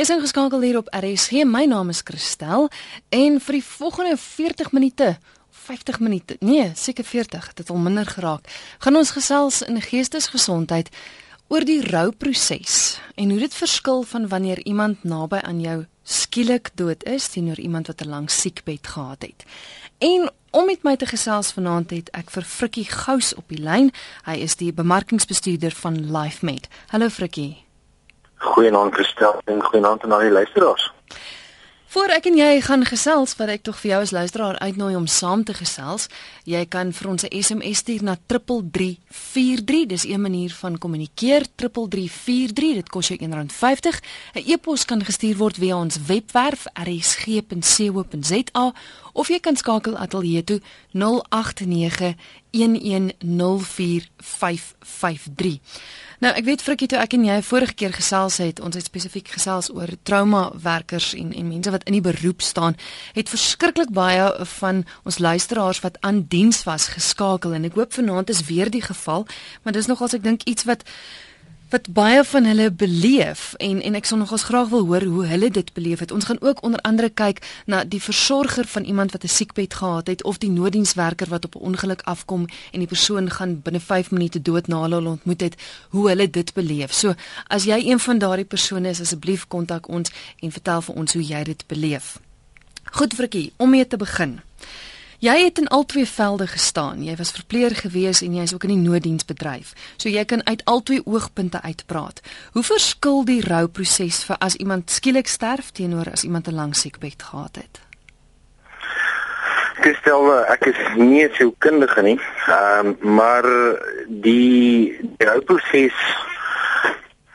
Jy's ingeskakel hier op RSG. My naam is Christel en vir die volgende 40 minute 50 minute. Nee, seker 40, dit al minder geraak. Gaan ons gesels in geestesgesondheid oor die rouproses en hoe dit verskil van wanneer iemand naby aan jou skielik dood is teenoor iemand wat 'n lang siekbed gehad het. En om met my te gesels vanaand het ek vir Frikkie Gous op die lyn. Hy is die bemarkingsbestuurder van LifeMed. Hallo Frikkie. Goeienaand Christel en goeienaand aan al die luisteraars. Voor ek en jy gaan gesels, wat ek tog vir jou as luisteraar uitnooi om saam te gesels, jy kan vir ons 'n SMS stuur na 3343. Dis 'n manier van kommunikeer 3343. Dit kos jou R1.50. 'n E-pos kan gestuur word via ons webwerf rsg.co.za of jy kan skakel ateljee toe 089 1104553. Nou ek weet Frikkie toe ek en jy vorige keer gesels het, ons het spesifiek gesels oor trauma werkers en en mense wat in die beroep staan, het verskriklik baie van ons luisteraars wat aan diens was geskakel. En ek hoop vanaand is weer die geval, maar dis nogals ek dink iets wat wat baie van hulle beleef en en ek sou nogals graag wil hoor hoe hulle dit beleef het. Ons gaan ook onder andere kyk na die versorger van iemand wat 'n siekbed gehad het of die nooddienswerker wat op 'n ongeluk afkom en die persoon gaan binne 5 minute dood na hulle ontmoet het, hoe hulle dit beleef. So, as jy een van daardie persone is, asseblief kontak ons en vertel vir ons hoe jy dit beleef. Goed Frikkie, om mee te begin. Jy het in al twee velde gestaan. Jy was verpleger gewees en jy is ook in die nooddiensbedryf. So jy kan uit al twee oogpunte uitpraat. Hoe verskil die rouproses vir as iemand skielik sterf teenoor as iemand 'n lang siekbed gehad het? Gestel ek is nie so kundig nie. Ehm um, maar die, die rouproses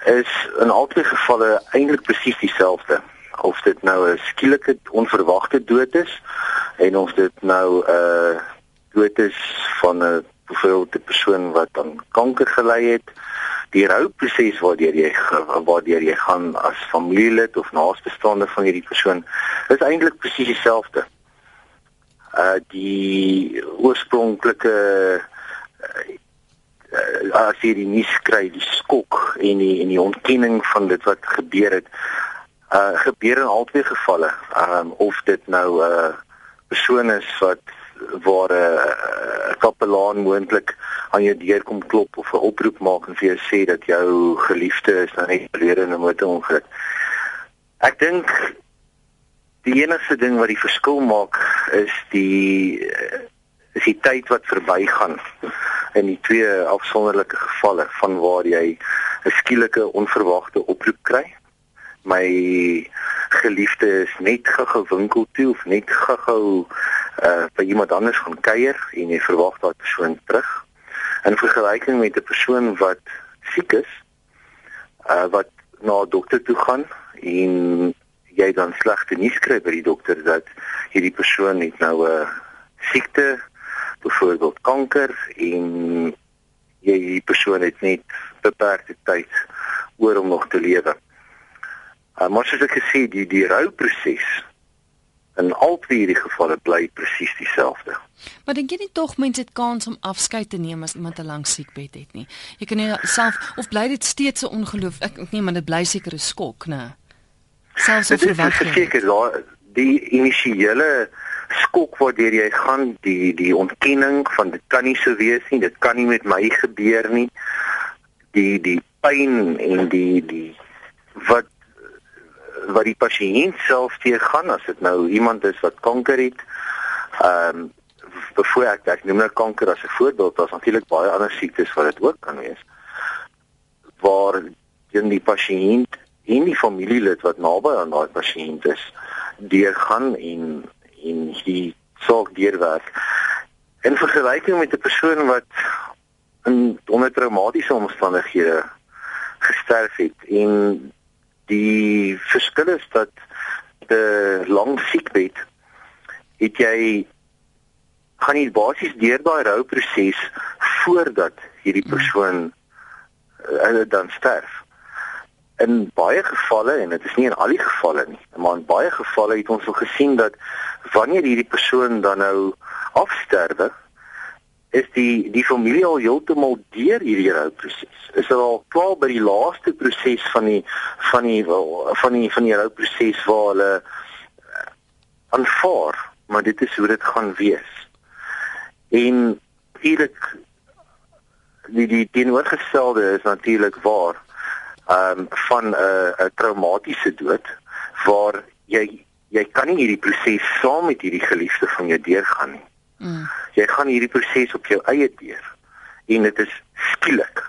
is in al twee gevalle eintlik presies dieselfde of dit nou 'n skielike onverwagte dood is en of dit nou 'n uh, dood is van 'n byvoorbeeld 'n persoon wat aan kanker gely het die rouproses waardeur jy waardeur jy gaan as familielid of naastebestaande van hierdie persoon is eintlik presies dieselfde uh die oorspronklike uh, as jy die nuus kry die skok en die en die ontkenning van dit wat gebeur het uh gebeur in albei gevalle. Um of dit nou 'n uh, persoon is wat waar 'n uh, kapelaan moontlik aan jou deur kom klop of 'n oproep maak en vir jou sê dat jou geliefde is nou net verlede in 'n motorongeluk. Ek dink die enigste ding wat die verskil maak is die is die tyd wat verbygaan in die twee afsonderlike gevalle van waar jy 'n skielike onverwagte oproep kry my geliefde is net gou-gou winkel toe of net gou-gou uh by iemand anders gaan kuier en jy verwag daai persoon terug. In vergelyking met 'n persoon wat siek is, uh wat na 'n dokter toe gaan en jy dan slegte nuus kry by die dokter dat hierdie persoon het nou 'n siekte, byvoorbeeld kanker en jy die persoon het net beperkte tyd oor om nog te lewe. Uh, maar soos ek gesê die die rouproses in al twee hierdie gevalle bly presies dieselfde. Maar dink jy nie tog mense het kans om afskeid te neem as iemand 'n lang siekbed het nie? Jy kan nie self of bly dit steeds 'n ongeloof ek nee maar dit bly seker 'n skok, né? Selfs verwag jy. Seker daar die initiële skok waardeur jy gaan die die ontkenning van dit kan nie so wees nie, dit kan nie met my gebeur nie. Die die pyn en die die wat wat die pasiënt self teëgaan as dit nou iemand is wat kanker het. Ehm um, bevoor ek ek noem nou kanker as 'n voorbeeld, daar's natuurlik baie ander siektes wat dit ook kan wees. Waar dan die pasiënt en die familielid wat naby aan daai pasiënt is, deurgaan en en die sorg deurwerk. In vergelyking met 'n persoon wat in onder traumatiese omstandighede gesterf het en Die verskil is dat die lang siekbed het jy gaan jy basies deur daai rouproses voordat hierdie persoon uh, dan sterf. In baie gevalle en dit is nie in al die gevalle nie, maar in baie gevalle het ons al gesien dat wanneer hierdie persoon dan nou afsterwe, is die die familie al heeltemal deur hierdie rouproses. Is hulle al klaar by die laaste proses van die van die van die van die rouproses waar hulle eh, aanvaar, maar dit is hoe dit gaan wees. En natuurlik die die teenoorgestelde is natuurlik waar ehm um, van 'n uh, 'n traumatiese dood waar jy jy kan nie hierdie proses saam met hierdie geliefde van jou deurgaan nie. Mm. Jy gaan hierdie proses op jou eie deur en dit is skielik.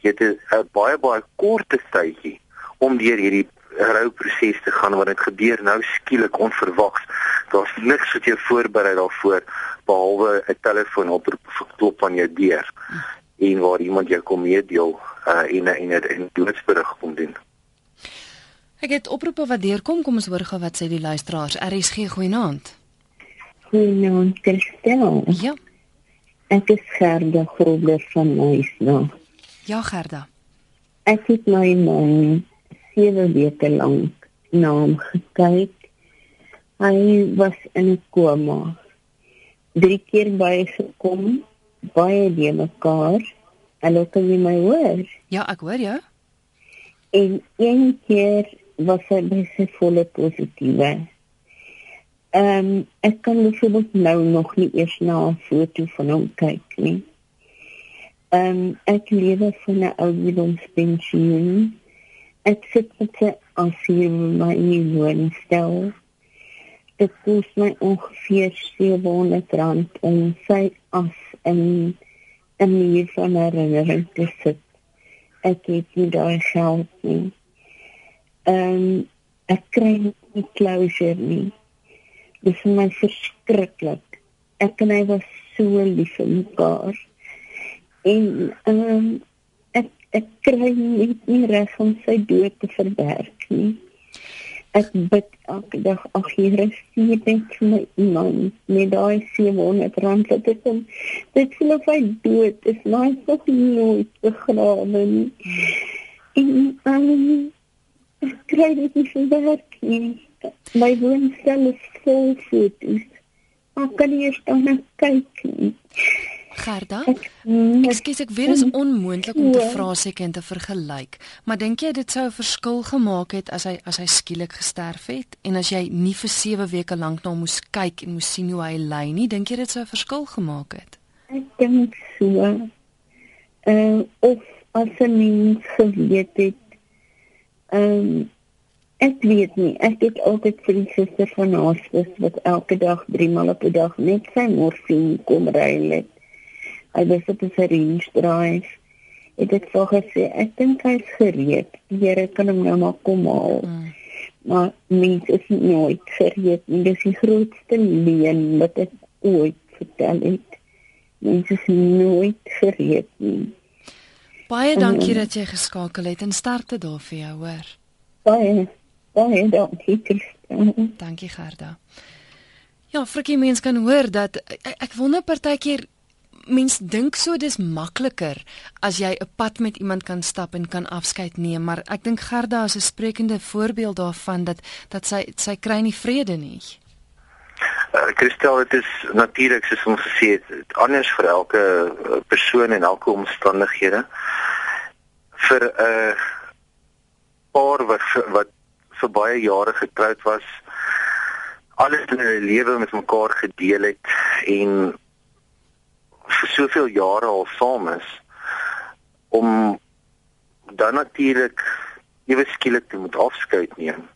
Jy het 'n baie baie kort tydjie om deur hierdie rouproses te gaan want dit gebeur nou skielik onverwags. Daar's niks wat jou voorberei daarvoor behalwe 'n telefoon oproep of klop aan jou deur mm. en waar iemand jou kom meedeel uh, en en 'n doodsberig kom doen. Ek het oproepe wat deurkom, kom ons hoor gou wat sê die luisteraars. RSG goeienaand. Goeienaand, Christel. Ja. Ek is Gerda Grobler van Muisna. Ja, Gerda. Ek het my man 7 weke lank na hom gekyk. Hy was in 'n koma. Drie keer by gekom, baie die mekaar. Hallo, kan jy my hoor? Ja, ek hoor jou. En een keer was hy baie volle positiewe. Ehm um, ek kan byvoorbeeld nou nog nie eers na 'n foto van hom kyk nie. Ehm um, ek lewe van 'n ouderdomspensioen. Ek sit met 'n asiel my nuwe woonstel. Dit kos my ongeveer 700 rand om sy as in 'n nuwe van herinnering te sit. Ek het nie daai geld nie ehm um, ek kry nie closure nie. Dit is my verskriklik. Ek en hy was so lief vir mekaar. En ehm um, ek ek kry nie nie reg om sy dood te verwerk nie. Ek bid elke dag ag Here stuur net vir my iemand met daai 700 rand wat ek hom dit voel of hy dood is maar nog nooit begrawe nie. En ehm um, Ek kry dit nie vir werk nie. My woonstel is vol foto's. Ek kan nie eens dan kyk nie. Gerda, mm, ekskuus ek weet dit is onmoontlik om te vra seker en te vergelyk, maar dink jy dit sou 'n verskil gemaak het as hy as hy skielik gesterf het en as jy nie vir 7 weke lank na hom moes kyk en moes sien hoe hy ly nie, dink jy dit sou 'n verskil gemaak het? Ek dink so. Uh of as 'n mens geweet het Ehm um, ek weet nie. Ek het altyd vir die suster van Hospice wat elke dag 3 maal op 'n dag net sy morfine kom ry. Hy was op 'n syringe drive. Ek het vir gesê ek dink hy's gereed. Die Here kan hom nou maar kom haal. Mm. Maar mens is nooit gereed nie. Dis die grootste leuen wat ek ooit vertel het. Mens is nooit gereed nie. Baie dankie dat jy geskakel het en sterkte daar vir jou, hoor. Baie baie dankie. Dankie Gerda. Ja, frikkie mens kan hoor dat ek, ek wonder partykeer mens dink so dis makliker as jy 'n pad met iemand kan stap en kan afskeid neem, maar ek dink Gerda is 'n sprekende voorbeeld daarvan dat dat sy sy kry nie vrede nie. Uh, Christel, dit is natuurlik soos ons gesê het, anders vir elke uh, persoon en elke omstandighede. Vir 'n uh, paar wat wat vir baie jare getroud was, alles in hulle lewe met mekaar gedeel het en vir soveel jare al saam is om dan natuurlik ewe skielik te moet afskeid neem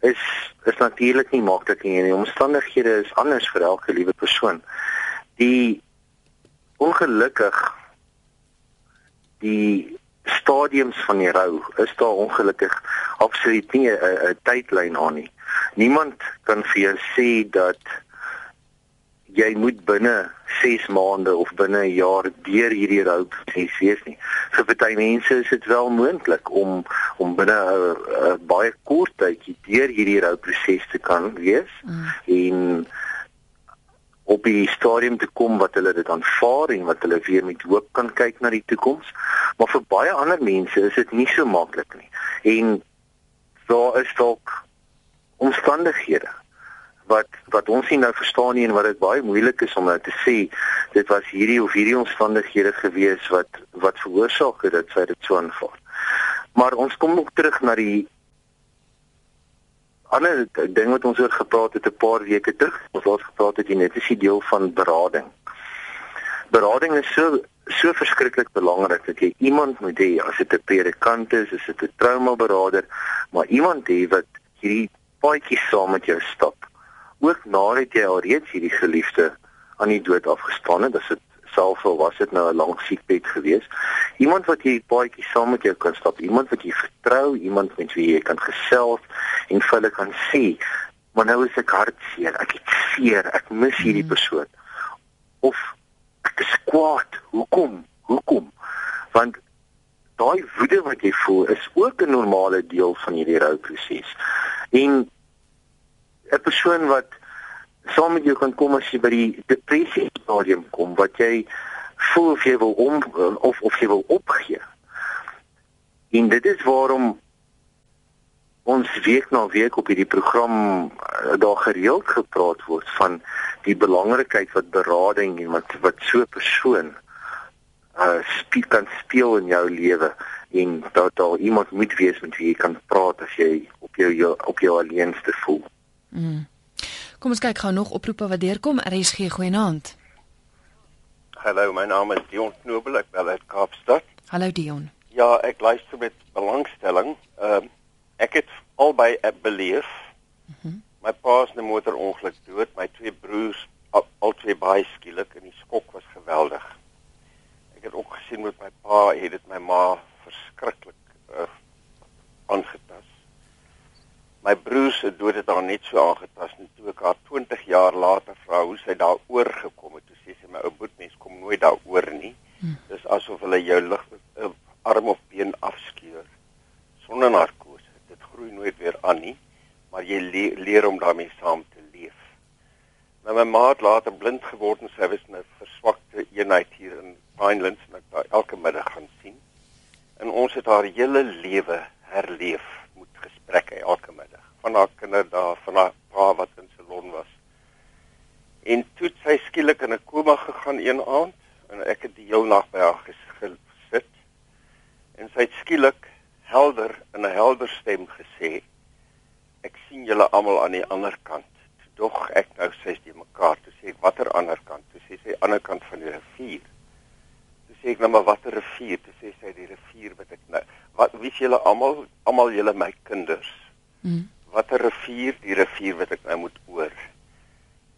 is is natuurlik nie maklik nie. Die omstandighede is anders vir elke liewe persoon. Die ongelukkig die stadiums van die rou is daar ongelukkig absoluut nie 'n tydlyn aan nie. Niemand kan vir jou sê dat jy moet binne 6 maande of binne 'n jaar deur hierdie rouproses wees nie. Vir party mense is dit wel moontlik om om binne 'n baie kort tydjie deur hierdie rouproses te kan wees mm. en op die stadium te kom wat hulle dit aanvaar en wat hulle weer met hoop kan kyk na die toekoms. Maar vir baie ander mense is dit nie so maklik nie. En daar is dalk omstandighede wat wat ons nie nou verstaan nie en wat dit baie moeilik is om nou te sê dit was hierdie of hierdie omstandighede gewees wat wat veroorsaak het dat sy dit so aanvaar. Maar ons kom ook terug na die ander ding wat ons oor gepraat het 'n paar weke terug. Ons het gepraat het net is die deel van berading. Berading is so so verskriklik belangrik dat jy iemand moet hê as dit 'n predikant is, as dit 'n trauma beraader, maar iemand hê wat hierdie paadjie saam met jou stap. Ook nadat jy alreeds hierdie geliefde aan die dood afgestaan het, as dit selfs al was dit nou 'n lang siekbed gewees. Iemand wat jy paadjie saam met jou kan stap, iemand wat jy vertrou, iemand met wie jy kan gesels en vir hulle kan sê, "Maar nou is ek hartseer, ek het seer, ek mis hierdie hmm. persoon." Of ek is kwaad. Hoekom? Hoekom? Want daai woede wat jy voel is ook 'n normale deel van hierdie rouproses. En 'n persoon wat saam met jou kan kom as jy by die depressie stadium kom wat jy voel of jy wil om of of jy wil opgee. En dit is waarom ons week na week op hierdie program eh, daar gereeld gepraat word van die belangrikheid wat berading en wat wat so 'n persoon uh speel kan speel in jou lewe en dat daar iemand moet wees met wie jy kan praat as jy op jou, jou op jou alleenste voel. Mm. Kom ons kyk gou nog oproepe wat deurkom. RSG goeienaand. Hallo, my naam is Dion Knobel, ek bel uit Kaapstad. Hallo Dion. Ja, ek luister met belangstelling. Ehm uh, ek het albei beleef. Mm my pa se 'n motorongeluk dood, my twee broers al, al twee baie skielik en die skok was geweldig. Ek het ook gesien met my pa het dit my ma verskriklik uh, aangetast. My broer se dood het haar net so aangetast en toe ek haar 20 jaar later vra hoe sy daaroor gekom het, toe sê sy my ou boetmens kom nooit daaroor nie. Hmm. Dis asof hulle jou lig uh, arm of been afskeur sonder narkose. Dit groei nooit weer aan nie, maar jy le leer om daarmee saam te leef. Nou my ma het later blind geword en sy was 'n verswakte eenheid hier in Pinelands en ek daar elke middag gaan sien. En ons het haar hele lewe herleef gesprekke elke middag van haar kinderdae van haar pa wat in Ceylon was. En toe sy skielik in 'n koma gegaan een aand en ek het die heel nag by haar gesit. En sy het skielik helder in 'n helder stem gesê: "Ek sien julle almal aan die ander kant." Dog ek nou sê jy mekaar toe sê watter ander kant? Toe sê sy ander kant van die rivier. Sê ek nou maar watter rivier? Toe sê sy die rivier wat ek nou wat wie julle almal almal julle my kinders. Mm watter rivier die rivier wat ek nou moet oor.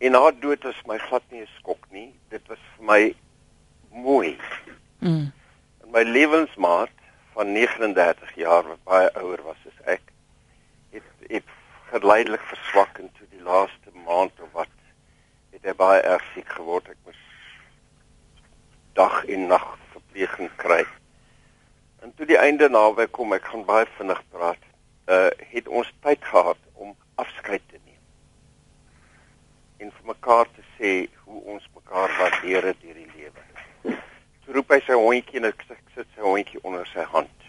En haar dood was my glad nie 'n skok nie. Dit was vir my mooi. Mm. En my lewensmaat van 39 jaar wat baie ouer was as ek, het het geleidelik verswak en toe die laaste maand of wat het hy baie erg siek geword. Ek moes dag en nag verpleging kry. En toe die einde naby kom, ek gaan baie vinnig praat uh het ons tyd gehad om afskeid te neem. En vir mekaar te sê hoe ons mekaar waardeer deur die lewe. Toe roep hy sy hondjie en ek sit sy hondjie onder sy hand.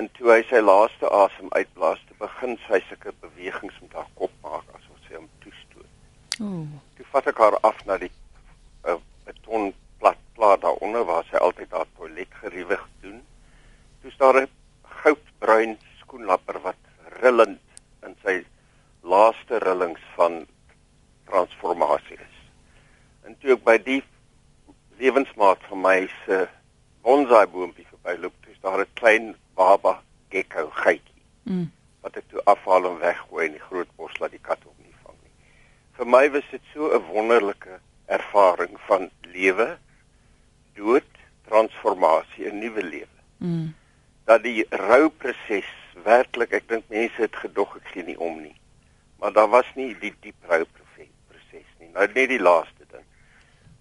En toe hy sy laaste asem uitblaas, te begin sy sulke bewegings met haar kop maak asof sy hom toestoot. Ooh. Toe vat ek haar af na die uh, beton plat plaat daaronder waar sy altyd haar toilet geriewig doen. Toe staan 'n goudbruin skoenlapper wat rillend in sy laaste rillings van transformasie is. En toe ek by die lewensmaat van my se bonsai boontjie verbyloop, is daar 'n klein baba gekko geitjie. Mm. Wat ek toe afhaal en weggooi in die groot bos laat die kat hom nie vang nie. Vir my was dit so 'n wonderlike ervaring van lewe, dood, transformasie, 'n nuwe lewe. Mm. Dat die rouproses werklik ek dink mense het gedog ek gee nie om nie. Maar daar was nie die diep rou proses nie. Nou net die laaste ding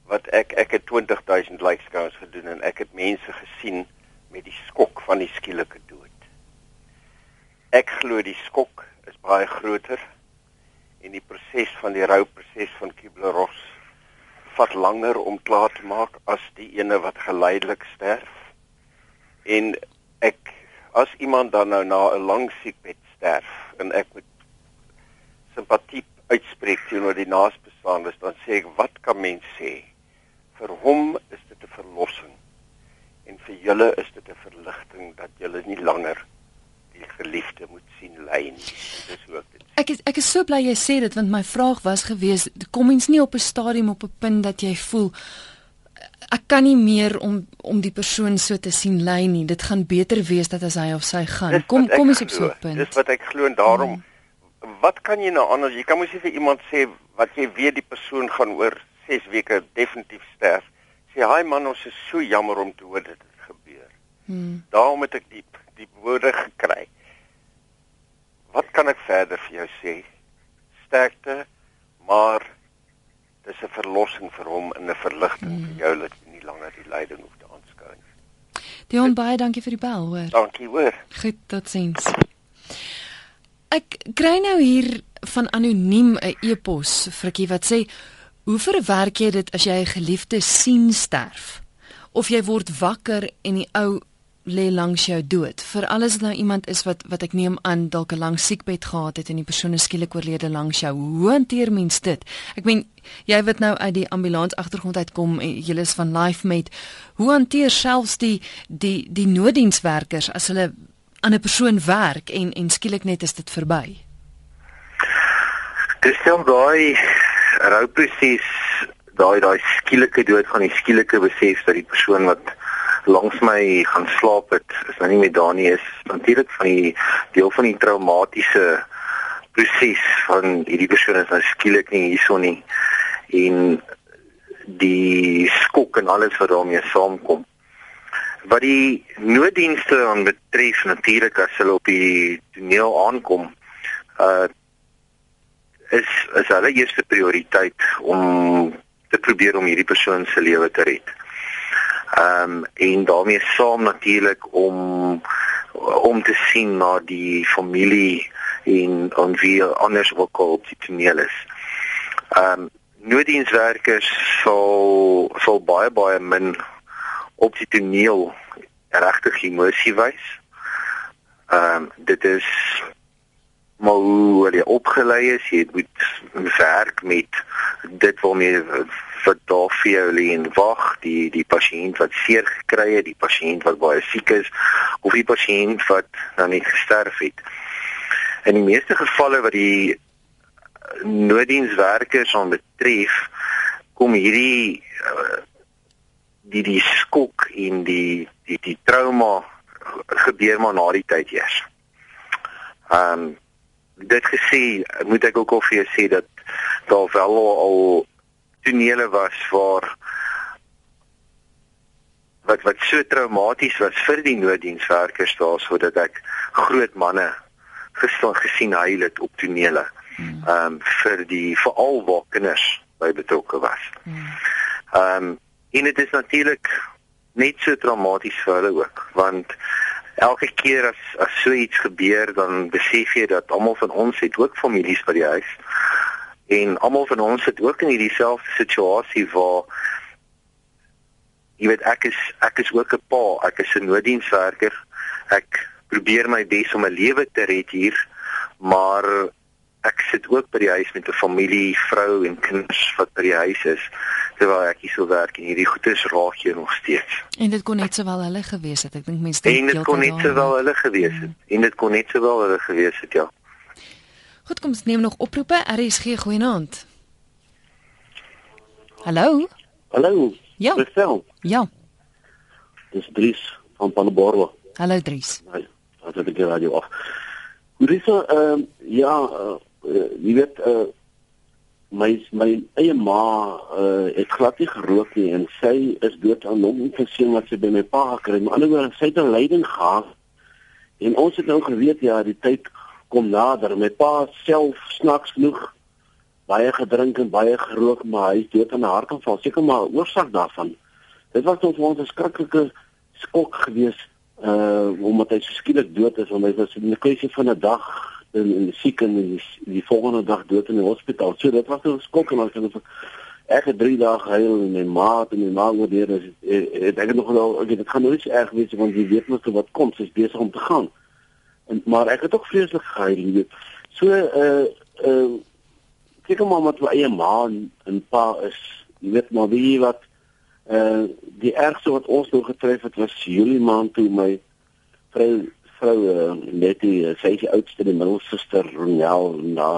wat ek ek het 20000 like scouts gedoen en ek het mense gesien met die skok van die skielike dood. Ek glo die skok is baie groter en die proses van die rou proses van Kubler-Ross vat langer om klaar te maak as die ene wat geleidelik sterf. En ek as iemand dan nou na 'n lang siekbed sterf en ek moet simpatie uitspreek die naasbestaandes, dan sê ek wat kan mens sê? Vir hom is dit 'n verlossing. En vir julle is dit 'n verligting dat julle nie langer die geliefde moet sien ly nie. Dis hoe ek dit sê. Ek is ek is so bly jy sê dit want my vraag was gewees kom mens nie op 'n stadium op 'n punt dat jy voel ek kan nie meer om om die persoon so te sien ly nie. Dit gaan beter wees dat as hy of sy gaan. Kom kom eens op so 'n punt. Dis wat ek glo en daarom Hmm. wat kan jy nou anders? Jy kan mos nie vir iemand sê wat jy weet die persoon gaan oor 6 weke definitief sterf. Sê, "Haai man, ons is so jammer om te hoor dit het gebeur." Hmm. Daarom het ek die die woorde gekry. Wat kan ek verder vir jou sê? Sterkte, maar dis 'n verlossing vir hom en 'n verligting Hmm. vir jou dat jy nie langer die lyding hoef te aanskou nie. Dion baie dankie vir die bel, hoor. Dankie hoor. Goed, totsiens. Ek kry nou hier van anoniem 'n e-pos frikkie wat sê hoe verwerk jy dit as jy 'n geliefde sien sterf of jy word wakker en die ou lê langs jou dood. Veral as dit nou iemand is wat wat ek neem aan dalk 'n lang siekbed gehad het en die persoon is skielik oorlede langs jou. Hoe hanteer mens dit? Ek meen jy wat nou uit die ambulans agtergrond uitkom en jy is van life met hoe hanteer selfs die die die nooddienswerkers as hulle aan 'n persoon werk en en skielik net is dit verby? Dis stel daai rouproses, daai daai skielike dood van die skielike besef dat die persoon wat langs my gaan slaap het, is nou nie meer daar nie is natuurlik van die deel van die traumatiese proses van hierdie persoon is nou skielik nie hierson nie en die skok en alles wat daarmee saamkom. Wat die nooddienste aan betref natuurlik as hulle op die toneel aankom, uh is is hulle eerste prioriteit om te probeer om hierdie persoon se lewe te red. Ehm um, en daarmee saam natuurlik om om te sien na die familie en en wie anders ook al op die toneel is. Ehm um, nooddienswerkers sal sal baie baie min op die toneel regtig emosie wys. Ehm um, dit is maar hoe hulle opgelei is, jy moet werk met dit waarmee wat daar vir jou lê en wag, die die pasiënt wat seer gekry het, die pasiënt wat baie siek is of die pasiënt wat nou net gesterf het. In die meeste gevalle wat die nooddienswerkers aan betref, kom hierdie uh, die die skok en die die die trauma gebeur maar na die tyd eers. Ehm um, dit gesê, moet ek ook al vir jou sê dat daar wel al tonele was waar wat wat so traumaties was vir die nooddienswerkers daar sodat ek groot manne gestaan gesien huil het op tonele. Ehm um, vir die veral waar kinders by betrokke was. Ehm um, en dit is natuurlik net so traumaties vir hulle ook want elke keer as as so iets gebeur dan besef jy dat almal van ons het ook families by die huis en almal van ons sit ook in hierdie selfde situasie waar jy weet ek is ek is ook 'n pa, ek is 'n nooddienswerker. Ek probeer my bes om 'n lewe te red hier, maar ek sit ook by die huis met 'n familie, vrou en kinders wat by die huis is terwyl ek hier so werk en hierdie goedes raak jou nog steeds. en dit kon net sowel hulle gewees het ek dink mense En dit kon net sowel hulle gewees het. En dit kon net sowel hulle gewees het, ja. Goed, kom ons neem nog oproepe. RSG goeienaand. Hallo? Hallo. Ja. Verstel. Ja. Dis Dries van Panaborwa. Hallo Dries. Nee, dat het ek die radio af. Hoe is dit? Ehm ja, uh, jy weet uh, my my eie ma uh, het glad nie gerook nie en sy is dood aan longemfyseem wat sy by my pa gekry het. Ander woorde, sy het 'n lyding gehad. En ons het nou geweet ja, die tyd kom nader. My pa self snaaks genoeg baie gedrink en baie gerook, maar hy is dood aan 'n hartaanval. Seker maar 'n oorsaak daarvan. Dit was vir ons 'n skrikkelike skok geweest uh omdat hy so skielik dood is want hy was in 'n kwessie van 'n dag in, in siek en die, die volgende dag dood in die hospitaal. So dit was 'n skok en ons het ek het 3 dae gehuil en my ma en my ma oordeer is het ek het nog wel ek dit gaan nooit so erg wees want jy weet mos wat kom, sy's besig om te gaan. En maar ek het ook vreeslik gehuil, jy weet. So uh uh seker maar met my eie ma en pa is, jy weet maar wie wat uh, die ergste wat ons nou getref het was Julie maand toe my vrou vrou uh, net die sy is die oudste die middelsuster Ronel na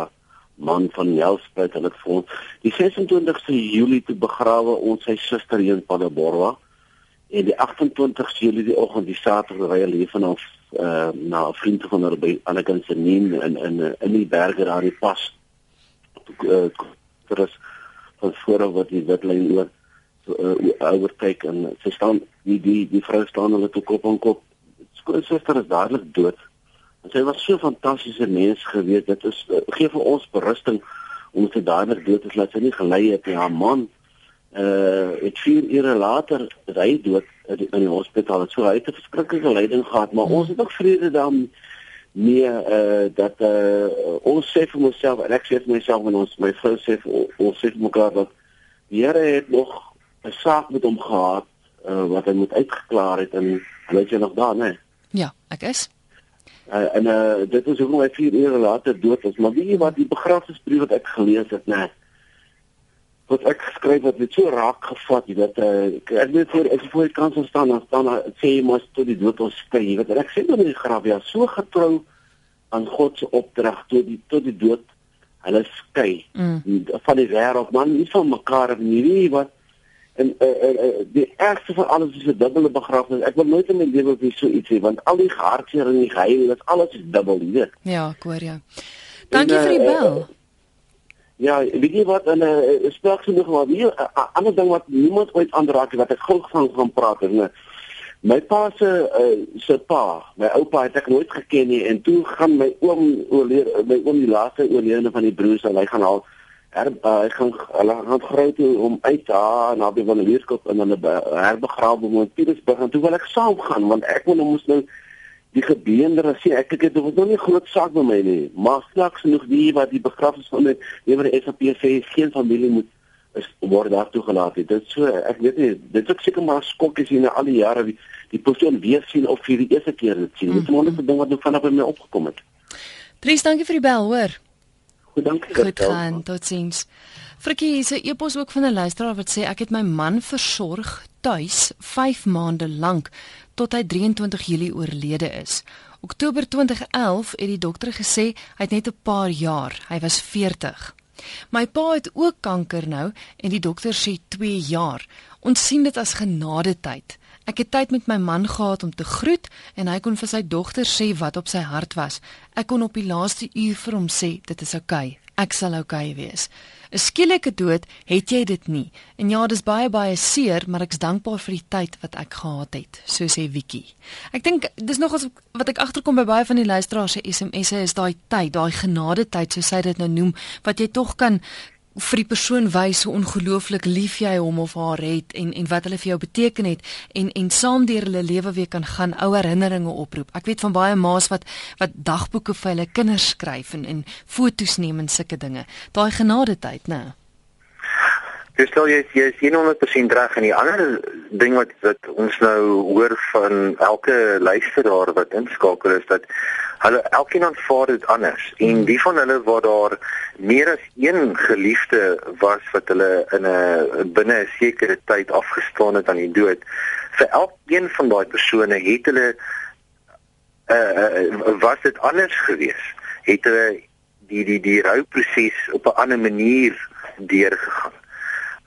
man van Nelspruit en dit vir ons die 26ste Julie te begrawe ons sy suster hier in Paderborn en die 28ste Julie die oggend die Saterdag ry hulle van ons uh, na 'n vriend van hulle by Anneken se neem in in in die berge daar die pas uh, vir ons van voor wat die witlyn oor uh, oorkyk en sy staan die die die vrou staan hulle toe kop aan kop skoonsister is dadelik dood En sy was so fantastiese mens gewees. Dit is uh, gee vir ons berusting om sy dadelik dood te laat sy nie gelei het nie. Haar man uh het 4 ure later ry dood in die hospitaal. So hy het 'n verskriklike lyding gehad, maar ons het ook vrede dan nee uh dat uh ons sê vir myself en ek sê vir myself en ons my vrou sê vir ons sê vir mekaar dat die Here het nog 'n saak met hom gehad uh wat hy moet uitgeklaar het en weet jy nog daar nê? Ja, ek is Uh, en uh, dit is hoekom hy 4 ure later dood is. Maar weet jy wat die begrafnisbrief wat ek gelees het, nee. Wat ek geskryf het, het so raak gevat, jy weet, uh, ek weet voor as voor die kans staan, dan staan daar sê jy mos tot die dood ons skei, jy weet. Ek sê dan in die graf ja, so getrou aan God se opdrag tot die tot die dood hulle skei mm. van die wêreld man nie van mekaar nie nie wat en uh, uh, uh, die ergste van alles is 'n dubbele begrafnis. Ek wil nooit in my lewe weer so iets hê want al die hartseer en die geheim, dit alles is dubbel, jy weet. Ja, ek hoor jou. Dankie en, uh, vir die bel. Uh, ja, weet jy wat 'n uh, spraak genoeg maar wie 'n ander ding wat niemand ooit aanraak wat ek gou gaan gaan praat is net My pa se uh, se pa, my oupa het ek nooit geken nie en toe gaan my oom oorlede my oom die laaste oorledene van die broers en hy gaan al her uh, hy gaan hulle gaan grou toe om uit daar na by van die weerskop en hulle herbegrawe in Pietersburg en toe wil ek saam gaan want ek wil nou mos nou die gebeender sê ek ek dit was nog nie groot saak by my nie maar slegs nog die wat die begrafnis van my lewer SAP sê geen familie moet is word daar toegelaat het dit so ek weet nie dit is seker maar skokkies hier na al die jare die, die persoon weer sien of vir die eerste keer dit sien mm -hmm. dit is net 'n ding wat nou vanaf by my opgekom het Dries dankie vir die bel hoor Goed, dankie. Goed gaan, totsiens. Frikkie, hier's 'n e-pos ook van 'n luisteraar wat sê ek het my man versorg tuis 5 maande lank tot hy 23 Julie oorlede is. Oktober 2011 het die dokter gesê hy het net 'n paar jaar, hy was 40. My pa het ook kanker nou en die dokter sê 2 jaar. Ons sien dit as genadetyd. Ek het tyd met my man gehad om te groet en hy kon vir sy dogter sê wat op sy hart was. Ek kon op die laaste uur vir hom sê dit is oukei. Okay. Ek sal oukei okay wees. 'n Skielike dood het jy dit nie. En ja, dis baie baie seer, maar ek's dankbaar vir die tyd wat ek gehad het, so sê Wiki. Ek dink dis nog wat ek agterkom by baie van die luisteraars se SMS'e is daai tyd, daai genade tyd soos hy dit nou noem, wat jy tog kan vir die persoon wys hoe ongelooflik lief jy hom of haar het en en wat hulle vir jou beteken het en en saam deur hulle lewe weer kan gaan ou herinneringe oproep. Ek weet van baie ma's wat wat dagboeke vir hulle kinders skryf en en foto's neem en sulke dinge. Daai genade tyd, né? Dis stel jy jy is 100% reg en die ander ding wat wat ons nou hoor van elke luisteraar wat inskakel is dat hulle elkeen aanvaar dit anders en hmm. die van hulle waar daar meer as een geliefde was wat hulle in 'n binne 'n sekere tyd afgestaan het aan die dood vir elkeen van daai persone het hulle uh, uh was dit anders gewees het hulle die die die rouproses op 'n ander manier deurgegaan.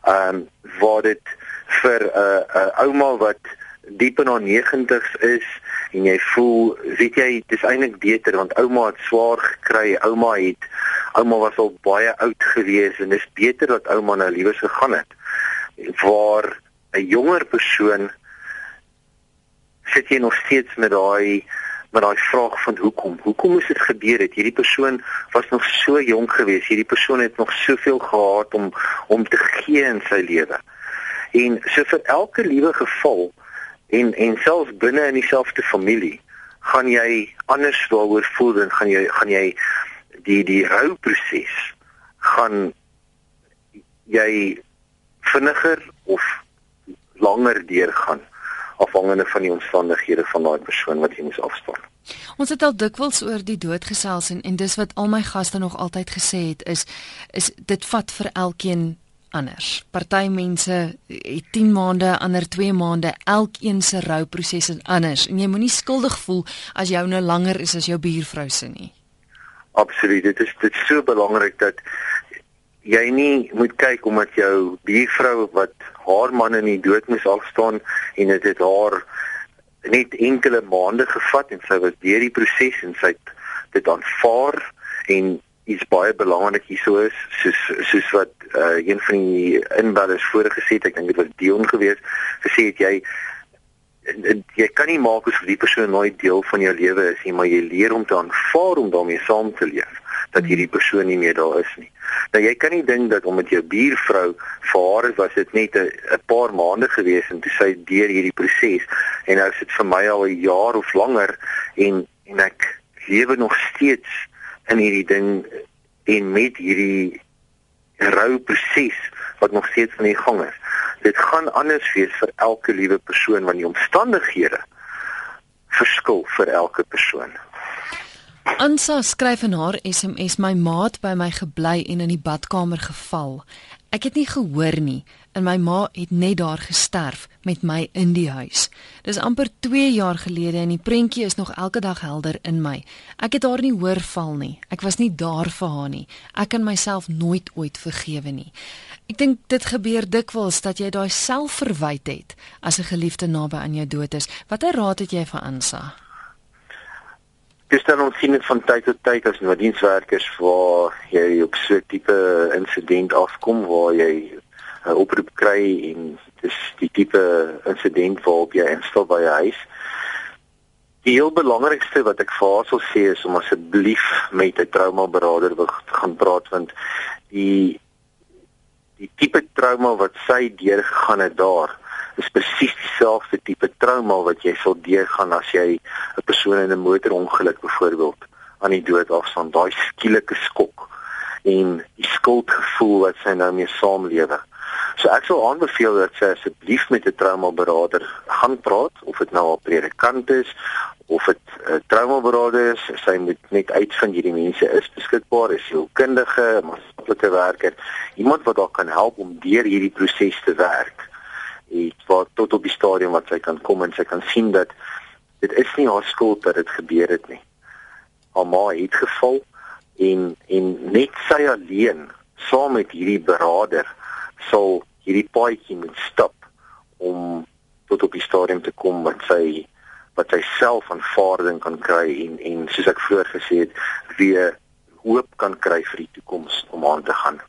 Ehm um, waar dit vir 'n uh, 'n uh, ouma wat diep in haar 90's is en jy voel weet jy dit is eintlik beter want ouma het swaar gekry ouma het ouma was al baie oud gewees en dis beter dat ouma nou liewes gegaan het. Waar 'n jonger persoon sit jy nog steeds met daai met daai vraag van hoekom? Hoekom is dit gebeur het? Hierdie persoon was nog so jonk geweest. Hierdie persoon het nog soveel gehad om om te gee in sy lewe. En so vir elke liewe geval en en selfs binne in dieselfde familie gaan jy anders daaroor voel en gaan jy gaan jy die die rouproses gaan jy vinniger of langer deurgaan afhangende van die omstandighede van daai persoon wat jy moet afstaan. Ons het al dikwels oor die dood gesels en en dis wat al my gaste nog altyd gesê het is is dit vat vir elkeen anders. Party mense het 10 maande, ander 2 maande, elkeen se rouproses is anders en jy moenie skuldig voel as jou nou langer is as jou buurvrou se nie. Absoluut. Dit is dit is so belangrik dat jy nie moet kyk omdat jou buurvrou wat haar man in die dood moes afstaan en dit het haar net enkele maande gevat en sy was deur die proses en sy het dit aanvaar en iets baie belangrik hierso is soos soos wat uh, een van die inbellers voorgesê het ek dink dit was Dion geweest gesê het jy jy kan nie maak asof die persoon nooit deel van jou lewe is nie maar jy leer om te aanvaar om daarmee saam te leef dat hierdie persoon nie meer daar is nie. Nou jy kan nie dink dat omdat jou buurvrou vir haar was dit net 'n paar maande gewees en toe sy deur hierdie proses en nou is dit vir my al 'n jaar of langer en en ek lewe nog steeds in hierdie ding en met hierdie rouproses wat nog steeds aan die gang is. Dit gaan anders wees vir elke liewe persoon want die omstandighede verskil vir elke persoon. Ansa skryf in haar SMS my maat by my gebly en in die badkamer geval. Ek het nie gehoor nie en my ma het net daar gesterf met my in die huis. Dis amper 2 jaar gelede en die prentjie is nog elke dag helder in my. Ek het haar nie hoor val nie. Ek was nie daar vir haar nie. Ek kan myself nooit ooit vergewe nie. Ek dink dit gebeur dikwels dat jy daai selfverwyte het as 'n geliefde naby aan jou dood is. Watter raad het jy vir Ansa? Dan ons sien van tyd tot tyd as nou dienswerkers waar jy op so 'n tipe insident afkom waar jy 'n oproep kry en dis die tipe insident waarop jy instel by 'n huis. Die heel belangrikste wat ek vir haar sal sê is om asseblief met 'n traumaberader te gaan praat want die die tipe trauma wat sy deurgegaan het daar is presies dieselfde tipe trauma wat jy sal deurgaan as jy 'n persoon in 'n motorongeluk byvoorbeeld aan die dood afstaan, daai skielike skok en die skuldgevoel wat sy nou mee saamlewe. So ek sou aanbeveel dat sy asseblief met 'n traumaberader gaan praat of dit nou 'n predikant is of dit 'n traumaberader is, sy moet net uitvind hierdie mense is beskikbaar, is sielkundige, maatskaplike werker, iemand wat haar kan help om deur hierdie proses te werk. Iets wat tot op die stadium wat sy kan kom en sy kan sien dat dit is nie haar skuld dat dit gebeur het nie. Haar ma het geval en en net sy alleen saam met hierdie beraader sal hierdie paadjie moet stap om tot op die stadium te kom wat sy wat sy self aanvaarding kan kry en en soos ek vroeër gesê het weer hoop kan kry vir die toekoms om aan te gaan.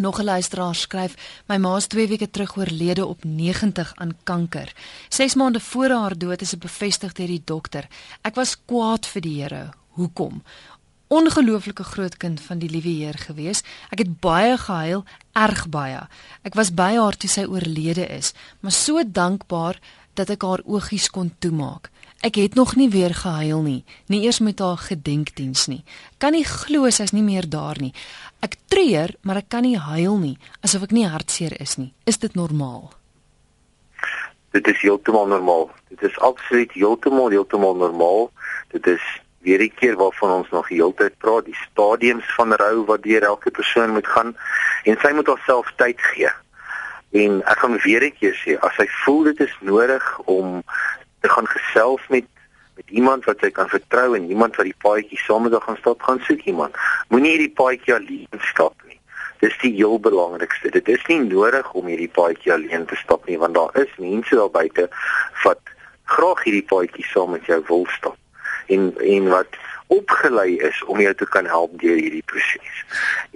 Nog 'n luisteraar skryf: My ma is 2 weke terug oorlede op 90 aan kanker. 6 maande voor haar dood is dit bevestig deur die dokter. Ek was kwaad vir die Here. Hoekom? ongelooflike groot kind van die liewe Heer gewees. Ek het baie gehuil, erg baie. Ek was by haar toe sy oorlede is, maar so dankbaar dat ek haar oogies kon toemaak. Ek het nog nie weer gehuil nie, nie eers met haar gedenkdiens nie. Kan nie glo sy's nie meer daar nie. Ek treur, maar ek kan nie huil nie asof ek nie hartseer is nie. Is dit normaal? Dit is heeltemal normaal. Dit is absoluut heeltemal heeltemal normaal. Dit is weer 'n keer waarvan ons nog heeltyd praat, die stadiums van rou wat deur elke persoon moet gaan en sy moet haarself tyd gee. En ek gaan weer 'n keer sê, as sy voel dit is nodig om te gaan gesels met met iemand wat sy kan vertrou en iemand wat die paadjie saam met haar gaan stap, gaan soek iemand. Moenie hierdie paadjie alleen stap nie. Dis die heel belangrikste. Dit is nie nodig om hierdie paadjie alleen te stap nie, want daar is mense daar buite wat graag hierdie paadjie saam met jou wil stap en en wat opgelei is om jou te kan help deur hierdie proses.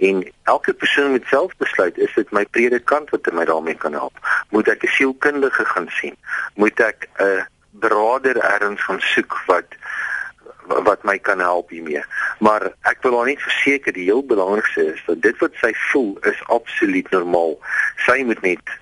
En elke persoon moet self besluit, is dit my predikant wat my daarmee kan help? Moet ek 'n sielkundige gaan sien? Moet ek 'n broeder erns gaan soek wat wat my kan help hiermee. Maar ek wil haar net verseker die heel belangrikste is dat dit wat sy voel is absoluut normaal. Sy moet net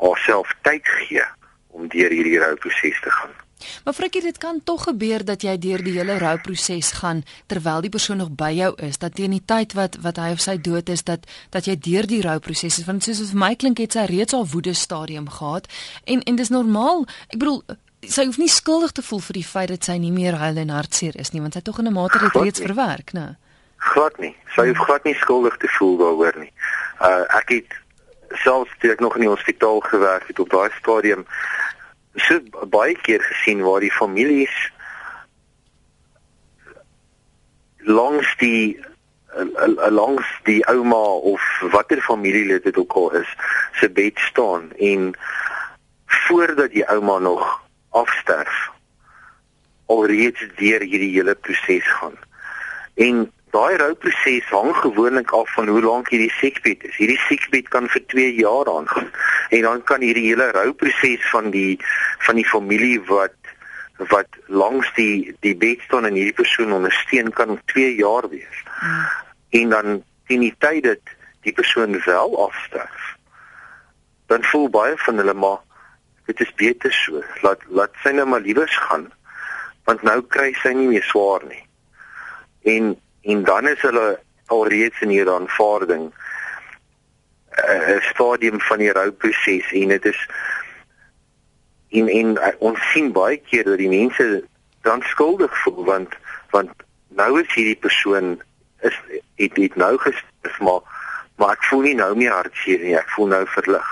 haarself tyd gee om deur hierdie rouproses te gaan. Maar Frikkie, dit kan tog gebeur dat jy deur die hele rouproses gaan terwyl die persoon nog by jou is, dat teen die tyd wat wat hy of sy dood is, dat dat jy deur die rouproses is, want soos vir my klink het sy reeds al woede stadium gehad en en dis normaal. Ek bedoel sy hoef nie skuldig te voel vir die feit dat sy nie meer huil en hartseer is nie, want sy het tog in 'n mate dit reeds verwerk, né? Glad nie. Sy hoef glad nie skuldig te voel daaroor nie. Uh ek het selfs toe ek nog in die hospitaal gewerk het op daai stadium so baie keer gesien waar die families langs die langs die ouma of watter familielid dit ook al is se bed staan en voordat die ouma nog afsterf alreeds deur hierdie hele proses gaan. En daai rouproses hang gewoonlik af van hoe lank hierdie siekbed is. Hierdie siekbed kan vir 2 jaar aangaan. En dan kan hierdie hele rouproses van die van die familie wat wat langs die die bed staan en hierdie persoon ondersteun kan 2 jaar wees. En dan teen die tyd dat die persoon wel afsterf, dan voel baie van hulle maar dit is beter so. Laat laat sy nou maar liewers gaan want nou kry sy nie meer swaar nie. En en dan is hulle alreeds in hierdie aanvaarding eh, 'n stadium van die rouproses en dit is en en uh, ons sien baie keer dat die mense dan skuldig voel want want nou is hierdie persoon is het het nou gesterf maar maar ek voel nie nou meer hartseer nie ek voel nou verlig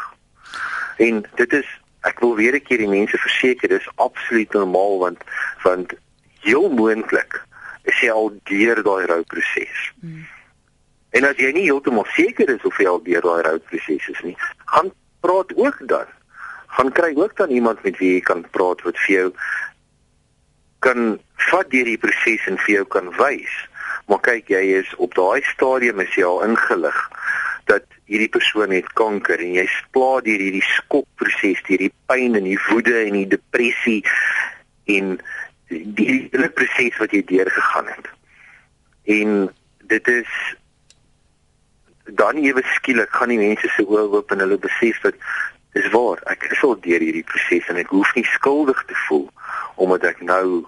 en dit is ek wil weer 'n keer die mense verseker dis absoluut normaal want want heel moontlik is jy al deur daai rouproses. Hmm. En as jy nie heeltemal seker is of jy al deur daai rouproses is nie, gaan praat ook dan. Gaan kry ook dan iemand met wie jy kan praat wat vir jou kan vat deur die proses en vir jou kan wys. Maar kyk, jy is op daai stadium is jy al ingelig dat hierdie persoon het kanker en jy spla deur hierdie skokproses, deur die pyn en die woede en die depressie en die hele proses wat jy deurgegaan het. En dit is dan ewe skielik gaan die mense se oë oop en hulle besef dat dis waar, ek is al deur hierdie proses en ek hoef nie skuldig te voel omdat ek nou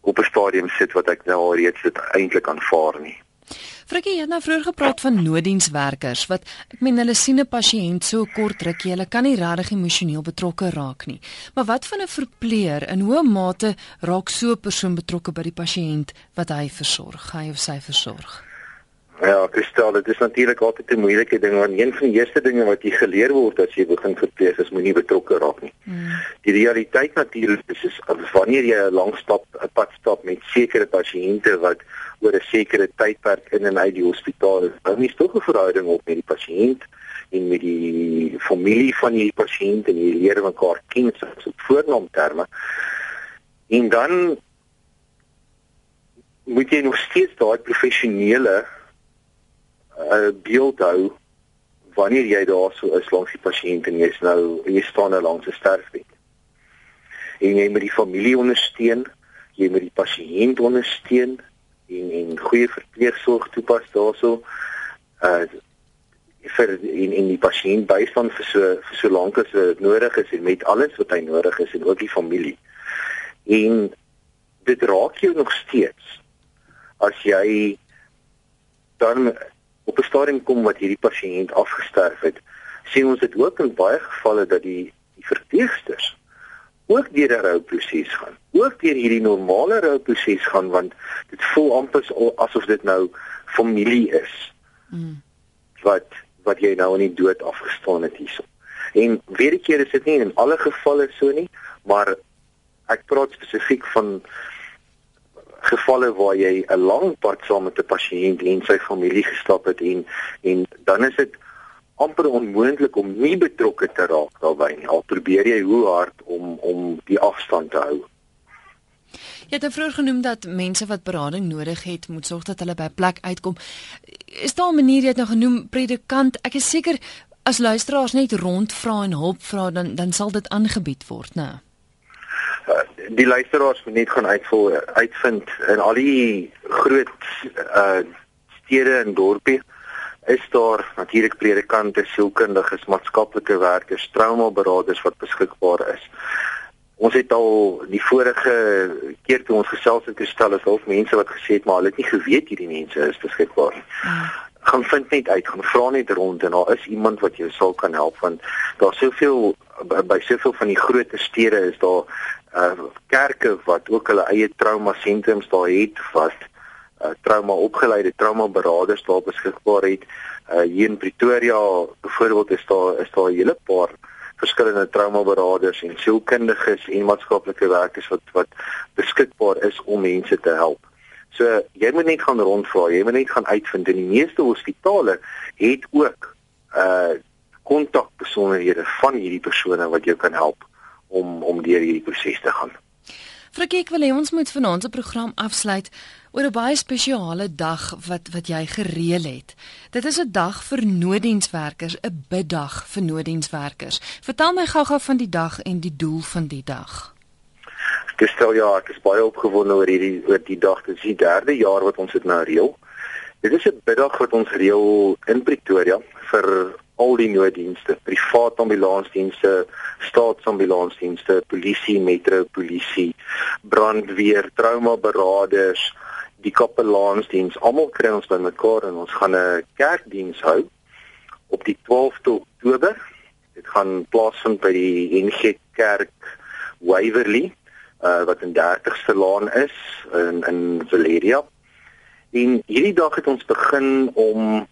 op 'n stadium sit wat ek nou al reeds dit eintlik aanvaar nie. Frikkie, jy het nou vroeër gepraat van nooddienswerkers wat ek meen hulle sien 'n pasiënt so kort rukkie, hulle kan nie regtig emosioneel betrokke raak nie. Maar wat van 'n verpleer? In hoe mate raak so 'n persoon betrokke by die pasiënt wat hy versorg, hy of sy versorg? Ja, Kristel, dit is natuurlik altyd 'n moeilike ding want een van die eerste dinge wat jy geleer word as jy begin verpleeg is moenie betrokke raak nie. Hmm. Die realiteit natuurlik is, is wanneer jy 'n lang stap, 'n pad stap met sekere pasiënte wat oor 'n sekere tydperk in en uit die hospitaal is, dan is tog 'n verhouding op met die pasiënt en met die familie van die pasiënt en jy leer mekaar ken soos op voornaamterme. En dan moet jy nog steeds daai professionele uh, beeld hou wanneer jy daar so is langs die pasiënt en jy's nou jy staan nou langs 'n sterfbed. En jy moet die familie ondersteun, jy moet die pasiënt ondersteun en en goeie verpleegsorg toepas daarso. Uh vir in in die pasiënt bystaan vir so vir so lank as dit nodig is en met alles wat hy nodig is en ook die familie. En dit raak jou nog steeds as jy dan op 'n stadium kom wat hierdie pasiënt afgesterf het, sien ons dit ook in baie gevalle dat die die verpleegsters ook deur 'n rouproses gaan. Ook deur hierdie normale rouproses gaan want dit voel amper asof dit nou familie is. Mm. Wat wat jy nou in die dood afgestaan het hierso. En weer 'n keer is dit nie in alle gevalle so nie, maar ek praat spesifiek van gevalle waar jy 'n lang pad saam met 'n pasiënt en sy familie gestap het en en dan is dit amper onmoontlik om nie betrokke te raak daarbey nie. Al probeer jy hoe hard om om die afstand te hou. Jy het vroeër genoem dat mense wat berading nodig het, moet sorg dat hulle by 'n plek uitkom. Is daar 'n manier jy het nou genoem predikant? Ek is seker as luisteraars net rondvra en hulp vra dan dan sal dit aangebied word, né? Nou die luisteraars moet net gaan uitvol uitvind in al die groot uh stede en dorpe is daar natuurlik predikante, sielkundiges, maatskaplike werkers, traumaberaders wat beskikbaar is. Ons het al die vorige keer toe ons gesels het gestel is half mense wat gesê het maar hulle het nie geweet hierdie mense is beskikbaar nie. Hmm gaan vind net uit, gaan vra net rond en daar is iemand wat jou sal kan help want daar soveel by soveel van die groot stede is daar uh kerke wat ook hulle eie trauma sentrums daar het wat uh trauma opgeleide trauma beraders daar beskikbaar het. Uh hier in Pretoria byvoorbeeld is daar is daar 'n hele paar verskillende trauma beraders en sielkundiges en maatskaplike werkers wat wat beskikbaar is om mense te help. So jy moet net gaan rondvra, jy moet net gaan uitvind en die meeste hospitale het ook uh kontakbesonderhede van hierdie persone wat jou kan help om om deur hierdie proses te gaan. Frikkie, ek wil hê ons moet vanaand se program afsluit oor 'n baie spesiale dag wat wat jy gereël het. Dit is 'n dag vir nooddienswerkers, 'n biddag vir nooddienswerkers. Vertel my gou-gou van die dag en die doel van die dag. Ek stel ja, ek is baie opgewonde oor hierdie oor die dag. Dit is die derde jaar wat ons dit nou reël. Dit is 'n biddag wat ons reël in Pretoria vir al die nooddienste, privaat ambulansdienste, staatsambulansdienste, polisie, metro polisie, brandweer, trauma beraders, die kapelaansdiens, almal kry ons bymekaar en ons gaan 'n kerkdiens hou op die 12de Oktober. Dit gaan plaasvind by die NG Kerk Waverley, uh, wat in 30ste Laan is in in Valeria. En hierdie dag het ons begin om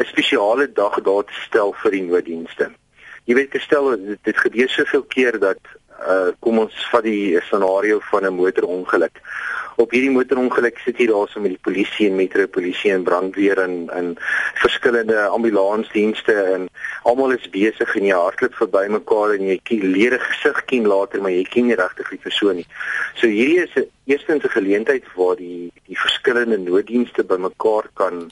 'n spesiale dag daar te stel vir die nooddienste. Jy weet gestel dit, dit gebeur soveel keer dat uh kom ons vat die scenario van 'n motorongeluk. Op hierdie motorongeluk sit jy daar so met die polisie en metropolisie en brandweer en en verskillende ambulansdienste en almal is besig en jy hardloop verby mekaar en jy leer 'n gesig ken later maar jy ken nie regtig die persoon nie. So hierdie is 'n eerstens 'n geleentheid waar die die verskillende nooddienste bymekaar kan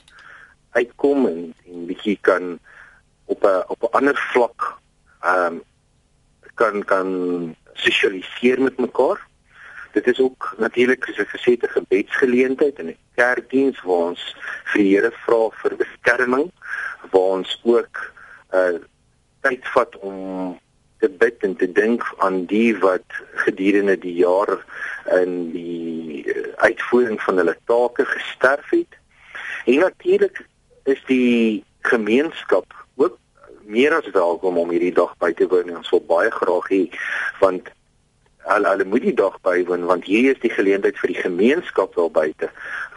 uitkom en en bietjie kan op 'n op 'n ander vlak ehm um, kan kan sosialiseer met mekaar. Dit is ook natuurlik soos ek gesê het 'n gebedsgeleentheid en 'n kerkdiens waar ons vir die Here vra vir beskerming, waar ons ook 'n uh, tyd vat om te bid en te dink aan die wat gedurende die jaar in die uh, uitvoering van hulle take gesterf het. En natuurlik is die gemeenskap ook meer as welkom om hierdie dag by te woon. Ons wil baie graag hê want hulle hulle moet die dag bywoon want hier is die geleentheid vir die gemeenskap daar buite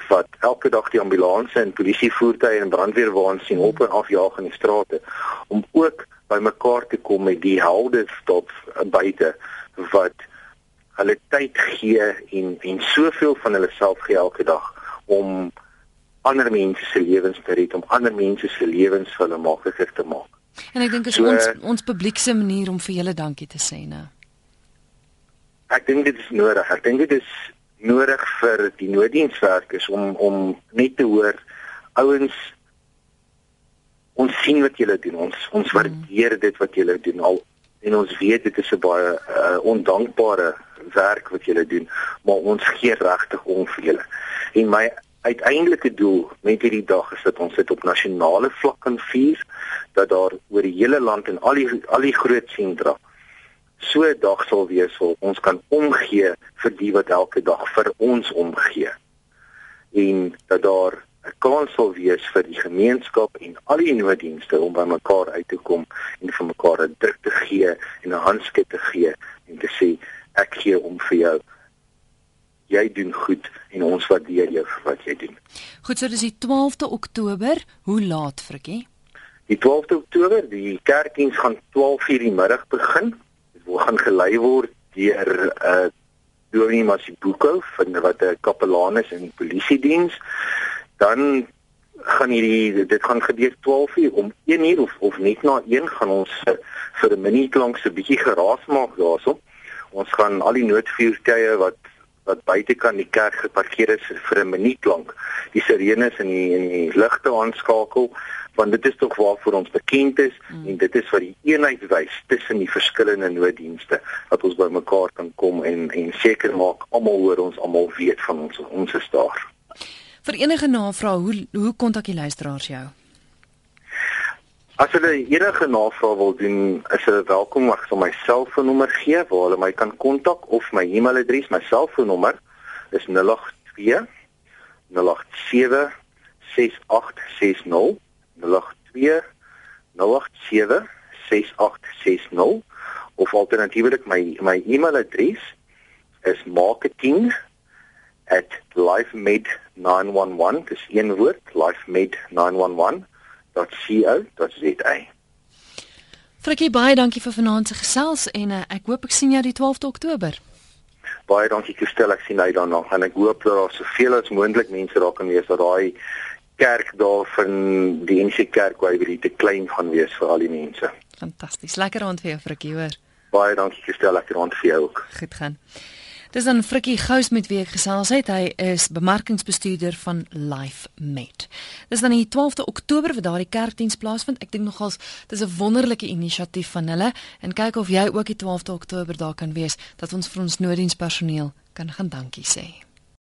wat elke dag die ambulanse en polisievoertuie en brandweerwaans sien op en af jaag in die strate om ook by mekaar te kom met die helde stop buite wat hulle tyd gee en en soveel van hulle self gee elke dag om ander mense se lewens te red om ander mense se lewens vir hulle makliker te maak. En ek dink dit is so, ons ons publiek se manier om vir julle dankie te sê, né? Ek dink dit is nodig. Ek dink dit is nodig vir die nooddienswerkers om om net te hoor ouens ons sien wat julle doen. Ons ons mm. waardeer dit wat julle doen al en ons weet dit is 'n baie uh, ondankbare werk wat julle doen, maar ons gee regtig om vir julle. En my uiteindelike doel met hierdie dag is dat ons dit op nasionale vlak kan vier dat daar oor die hele land en al die al die groot sentra so 'n dag sal wees waar ons kan omgee vir die wat elke dag vir ons omgee. En dat daar 'n kans sal wees vir die gemeenskap en al die nooddienste om by mekaar uit te kom en vir mekaar 'n druk te gee en 'n handskrif te gee en te sê ek gee om vir jou jy doen goed en ons waardeer jou vir wat jy doen. Goed, so dis die 12de Oktober. Hoe laat, Frikkie? Die 12de Oktober, die kerkdiens gaan 12:00 die middag begin. Dit gaan gelei word deur 'n uh, Dominee Masibuko van wat 'n kapelaan is in die polisie diens. Dan gaan hierdie dit gaan gebeur 12:00 om 1:00 of of net na 1 gaan ons uh, vir 'n minuut lank so 'n bietjie geraas maak daarso. Ons gaan al die noodvuurtuie wat wat buite kan die kerk geparkeer is vir 'n minuut lank die sirenes en die en die ligte aanskakel want dit is tog waarvoor ons bekend is mm. en dit is wat die eenheid wys tussen die verskillende nooddienste dat ons bymekaar kan kom en en seker maak almal hoor ons almal weet van ons ons is daar. Vir enige navrae hoe hoe kontak die luisteraars jou? As hulle enige navraag wil doen, is hulle welkom om my selfoonnommer gee waar hulle my kan kontak of my e-mailadres. My selfoonnommer is 082 087 6860 082 087 6860 of alternatiefelik my my e-mailadres is marketing@lifemed911 dis een woord lifemed911.co.za Frikkie baie dankie vir vanaand se gesels en uh, ek hoop ek sien jou die 12de Oktober baie dankie Christel ek sien uit daarna en ek hoop dat daar soveel as moontlik mense daar kan wees dat daai kerk daar van die NC Kerk waar jy te klein gaan wees vir al die mense. Fantasties. Lekker aand vir jou Frikkie hoor. Baie dankie Christel, lekker aand vir jou ook. Goed gaan. Dis dan Frikkie Gous met wie ek gesels het. Hy is bemarkingsbestuurder van Life Met. Dis dan die 12de Oktober wat daardie kerkdiens plaasvind. Ek dink nogals dis 'n wonderlike inisiatief van hulle en kyk of jy ook die 12de Oktober daar kan wees dat ons vir ons nooddienspersoneel kan gaan dankie sê.